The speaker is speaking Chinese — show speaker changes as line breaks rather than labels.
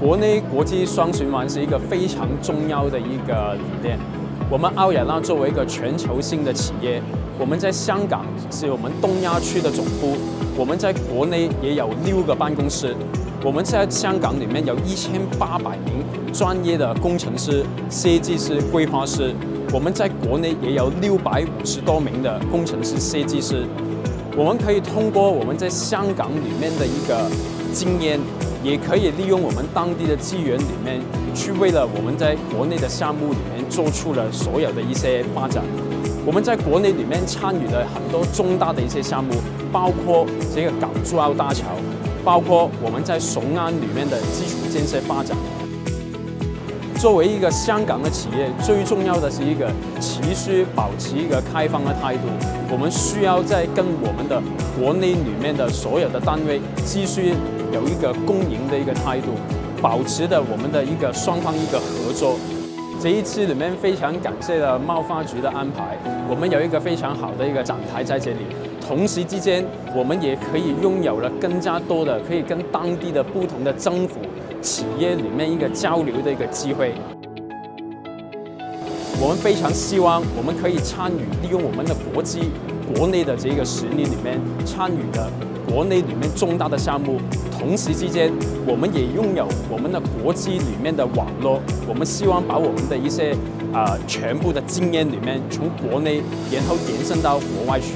国内国际双循环是一个非常重要的一个理念。我们奥雅纳作为一个全球性的企业，我们在香港是我们东亚区的总部，我们在国内也有六个办公室。我们在香港里面有一千八百名专业的工程师、设计师、规划师，我们在国内也有六百五十多名的工程师、设计师。我们可以通过我们在香港里面的一个经验，也可以利用我们当地的资源里面，去为了我们在国内的项目里面做出了所有的一些发展。我们在国内里面参与了很多重大的一些项目，包括这个港珠澳大桥。包括我们在雄安里面的基础建设发展。作为一个香港的企业，最重要的是一个持续保持一个开放的态度。我们需要在跟我们的国内里面的所有的单位继续有一个共赢的一个态度，保持的我们的一个双方一个合作。这一次里面非常感谢了贸发局的安排，我们有一个非常好的一个展台在这里。同时之间，我们也可以拥有了更加多的可以跟当地的不同的政府、企业里面一个交流的一个机会。我们非常希望我们可以参与，利用我们的国际、国内的这个实力里面参与的国内里面重大的项目。同时之间，我们也拥有我们的国际里面的网络。我们希望把我们的一些啊全部的经验里面，从国内然后延伸到国外去。